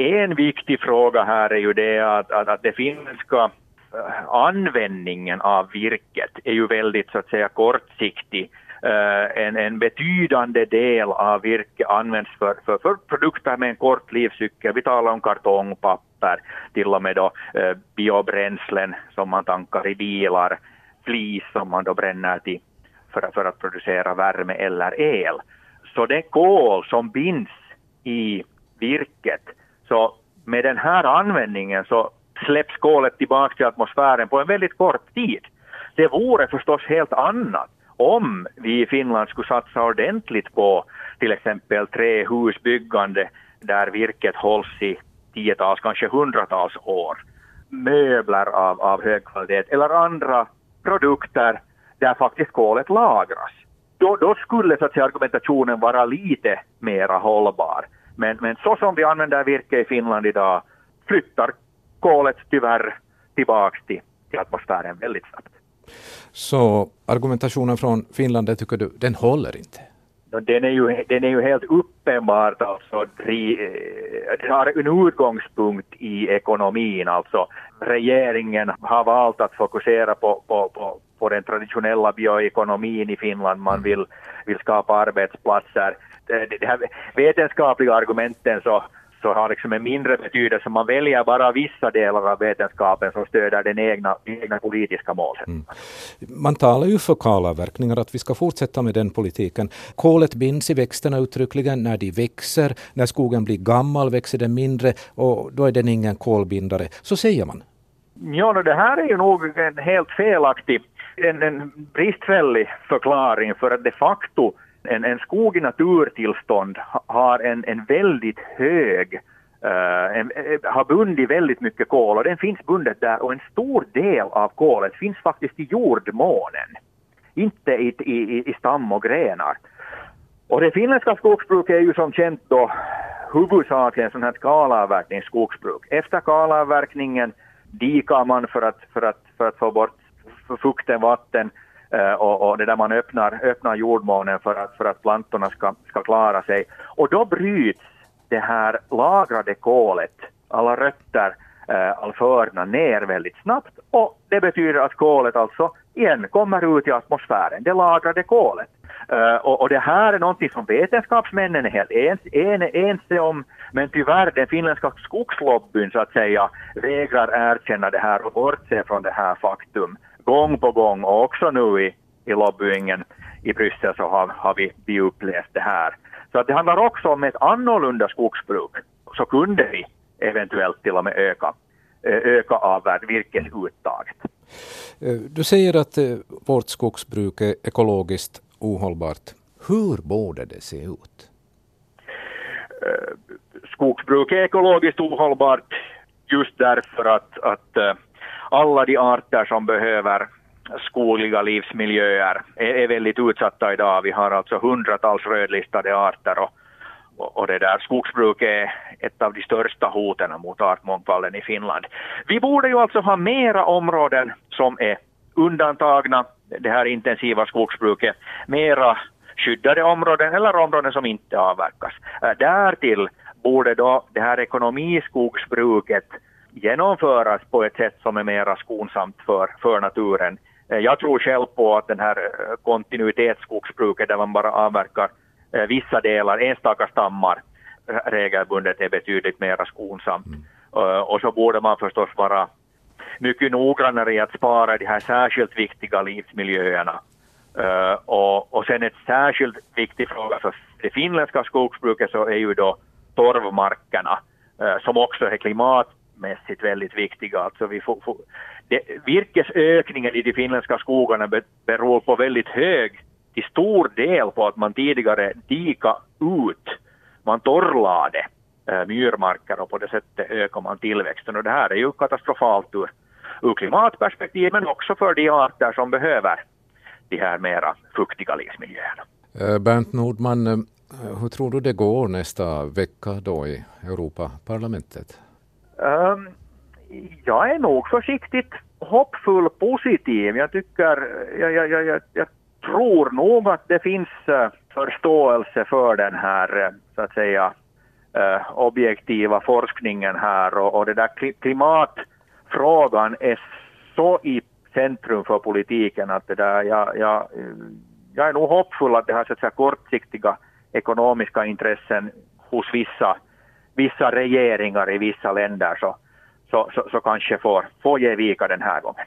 en viktig fråga här är ju det att, att, att det finska eh, användningen av virket är ju väldigt så att säga kortsiktig. Eh, en, en betydande del av virke används för, för, för produkter med en kort livscykel. Vi talar om kartongpapper, till och med då, eh, biobränslen som man tankar i bilar, flis som man då bränner till för, för att producera värme eller el. Så det kol som binds i virket, så med den här användningen så släpps kolet tillbaka till atmosfären på en väldigt kort tid. Det vore förstås helt annat om vi i Finland skulle satsa ordentligt på till exempel trähusbyggande där virket hålls i tiotals, kanske hundratals år. Möbler av, av hög kvalitet eller andra produkter där faktiskt kolet lagras. Då, då skulle så att säga, argumentationen vara lite mera hållbar. Men, men så som vi använder virke i Finland idag flyttar kolet tyvärr tillbaks till, till atmosfären väldigt snabbt. Så argumentationen från Finland, tycker du, den håller inte? Den är ju, den är ju helt uppenbart alltså, den har en utgångspunkt i ekonomin. Alltså, regeringen har valt att fokusera på, på, på, på den traditionella bioekonomin i Finland. Man vill, vill skapa arbetsplatser. De här vetenskapliga argumenten så så har liksom en mindre betydelse. Man väljer bara vissa delar av vetenskapen som stöder den egna, egna politiska målen. Mm. Man talar ju för kalavverkningar, att vi ska fortsätta med den politiken. Kolet binds i växterna uttryckligen när de växer. När skogen blir gammal växer den mindre och då är den ingen kolbindare. Så säger man. Ja, det här är ju nog en helt felaktig, en, en bristfällig förklaring för att de facto en, en skog i naturtillstånd har en, en väldigt hög Uh, en, eh, har bundit väldigt mycket kol och den finns bundet där och en stor del av kolet finns faktiskt i jordmånen, inte i, i, i stam och grenar. Och det finländska skogsbruket är ju som känt då huvudsakligen sån här kalavverkningsskogsbruk. Efter kalavverkningen dikar man för att, för att, för att få bort fukten, vatten Eh, och, och det där man öppnar, öppnar jordmånen för att, för att plantorna ska, ska klara sig. Och då bryts det här lagrade kolet, alla rötter, eh, all förna ner väldigt snabbt och det betyder att kolet alltså igen kommer ut i atmosfären, det lagrade kolet. Uh, och, och, det här är någonting som vetenskapsmännen är helt ens, en, ense om, men tyvärr den finländska skogslobbyn så att säga vägrar erkänna det här och bortse från det här faktum gång på gång och också nu i, i lobbyingen i Bryssel så har, har vi, vi upplevt det här. Så att det handlar också om ett annorlunda skogsbruk. Så kunde vi eventuellt till och med öka, eh, öka avvärd virkesuttaget. Eh, du säger att vårt skogsbruk är ekologiskt ohållbart. Hur borde det se ut? Eh, skogsbruk är ekologiskt ohållbart just därför att, att eh, alla de arter som behöver skogliga livsmiljöer är, är väldigt utsatta idag. Vi har alltså hundratals rödlistade arter och, och, och det där skogsbruk är ett av de största hoten mot artmångfalden i Finland. Vi borde ju alltså ha mera områden som är undantagna det här intensiva skogsbruket, mera skyddade områden eller områden som inte avverkas. Äh, därtill borde då det här ekonomiskogsbruket genomföras på ett sätt som är mera skonsamt för, för naturen. Eh, jag tror själv på att den här eh, kontinuitetsskogsbruket där man bara avverkar vissa delar, enstaka stammar regelbundet är betydligt mera skonsamt. Mm. Och så borde man förstås vara mycket noggrannare i att spara de här särskilt viktiga livsmiljöerna. Och, och sen ett särskilt viktig fråga för det finländska skogsbruket så är ju då torvmarkerna som också är klimatmässigt väldigt viktiga. Alltså vi får, får, det, virkesökningen i de finländska skogarna beror på väldigt hög, till stor del på att man tidigare dika ut, man torrlade uh, myrmarker och på det sättet ökar man tillväxten och det här är ju katastrofalt ur, ur klimatperspektiv men också för de arter som behöver de här mera fuktiga livsmiljöerna. Eh, Bernt Nordman, eh, hur tror du det går nästa vecka då i Europaparlamentet? Um, jag är nog försiktigt hoppfull positiv. Jag tycker, jag, jag, jag, jag tror nog att det finns uh, förståelse för den här, så att säga, objektiva forskningen här och, och det där frågan är så i centrum för politiken att det där, jag, jag, jag är nog hoppfull att det här så att säga, kortsiktiga ekonomiska intressen hos vissa, vissa regeringar i vissa länder så, så, så, så kanske får, får ge vika den här gången.